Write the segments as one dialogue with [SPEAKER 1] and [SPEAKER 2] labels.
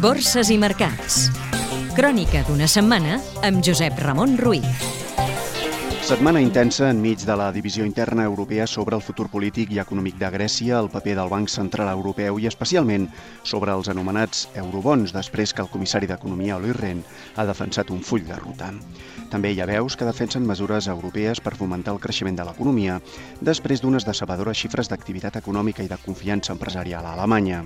[SPEAKER 1] Borses i mercats. Crònica d'una setmana amb Josep Ramon Ruiz.
[SPEAKER 2] Setmana intensa enmig de la divisió interna europea sobre el futur polític i econòmic de Grècia, el paper del Banc Central Europeu i especialment sobre els anomenats eurobons després que el comissari d'Economia, Olli Rehn, ha defensat un full de ruta. També hi ha veus que defensen mesures europees per fomentar el creixement de l'economia després d'unes decebedores xifres d'activitat econòmica i de confiança empresarial a Alemanya.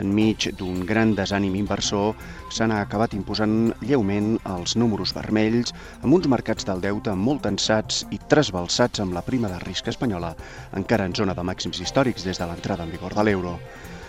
[SPEAKER 2] Enmig d'un gran desànim inversor, s'han acabat imposant lleument els números vermells amb uns mercats del deute molt tensats i trasbalsats amb la prima de risc espanyola, encara en zona de màxims històrics des de l'entrada en vigor de l'euro.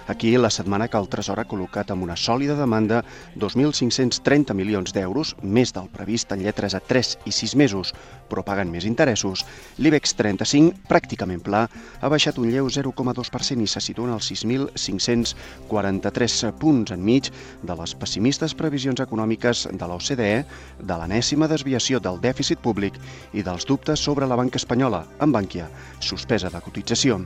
[SPEAKER 2] Aquí, la setmana que el Tresor ha col·locat amb una sòlida demanda 2.530 milions d'euros, més del previst en lletres a 3 i 6 mesos, però paguen més interessos, l'IBEX 35, pràcticament pla, ha baixat un lleu 0,2% i se situa en els 6.543 punts enmig de les pessimistes previsions econòmiques de l'OCDE, de l'anèssima desviació del dèficit públic i dels dubtes sobre la banca espanyola, amb Bànquia, suspesa de cotització.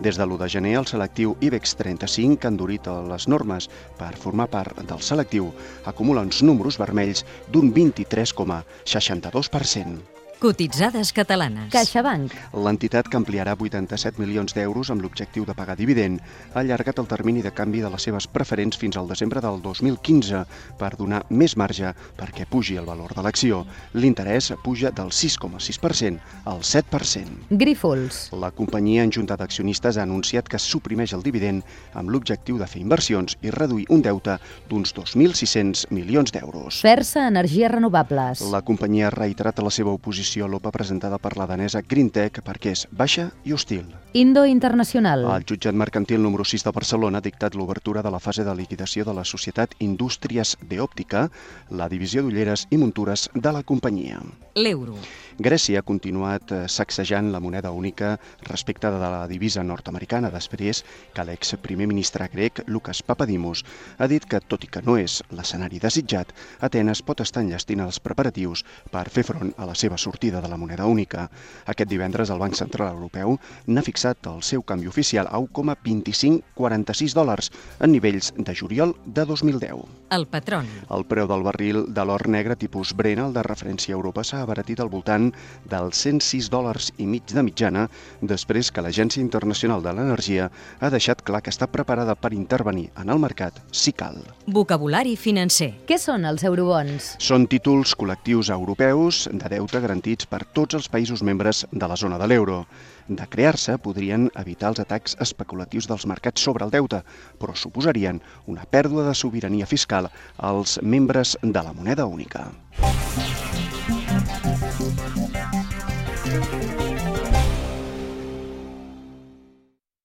[SPEAKER 2] Des de l'1 de gener, el selectiu IBEX 35, que ha endurit les normes per formar part del selectiu, acumula uns números vermells d'un 23,62%.
[SPEAKER 1] Cotitzades catalanes.
[SPEAKER 3] CaixaBank.
[SPEAKER 2] L'entitat que ampliarà 87 milions d'euros amb l'objectiu de pagar dividend ha allargat el termini de canvi de les seves preferents fins al desembre del 2015 per donar més marge perquè pugi el valor de l'acció. L'interès puja del 6,6% al 7%.
[SPEAKER 3] Grífols.
[SPEAKER 2] La companyia en junta d'accionistes ha anunciat que suprimeix el dividend amb l'objectiu de fer inversions i reduir un deute d'uns 2.600 milions d'euros.
[SPEAKER 3] Fersa Energies Renovables.
[SPEAKER 2] La companyia ha reiterat la seva oposició a l'OPA presentada per la danesa Greentech perquè és baixa i hostil.
[SPEAKER 3] Indo Internacional.
[SPEAKER 2] El jutjat mercantil número 6 de Barcelona ha dictat l'obertura de la fase de liquidació de la societat Indústries de Òptica, la divisió d'ulleres i muntures de la companyia.
[SPEAKER 1] L'euro.
[SPEAKER 2] Grècia ha continuat eh, sacsejant la moneda única respecte de la divisa nord-americana després que l'ex-primer ministre grec, Lucas Papadimos, ha dit que, tot i que no és l'escenari desitjat, Atenes pot estar enllestint els preparatius per fer front a la seva sortida de la moneda única. Aquest divendres el Banc Central Europeu n'ha fixat el seu canvi oficial a 1,2546 dòlars en nivells de juliol de 2010.
[SPEAKER 1] El petroli.
[SPEAKER 2] El preu del barril de l'or negre tipus Brent, el de referència a Europa, s'ha abaratit al voltant dels 106 dòlars i mig de mitjana després que l'Agència Internacional de l'Energia ha deixat clar que està preparada per intervenir en el mercat si cal.
[SPEAKER 1] Vocabulari financer.
[SPEAKER 3] Què són els eurobons?
[SPEAKER 2] Són títols col·lectius europeus de deute garantits per tots els països membres de la zona de l'euro. De crear-se, podrien evitar els atacs especulatius dels mercats sobre el deute, però suposarien una pèrdua de sobirania fiscal als membres de la moneda única.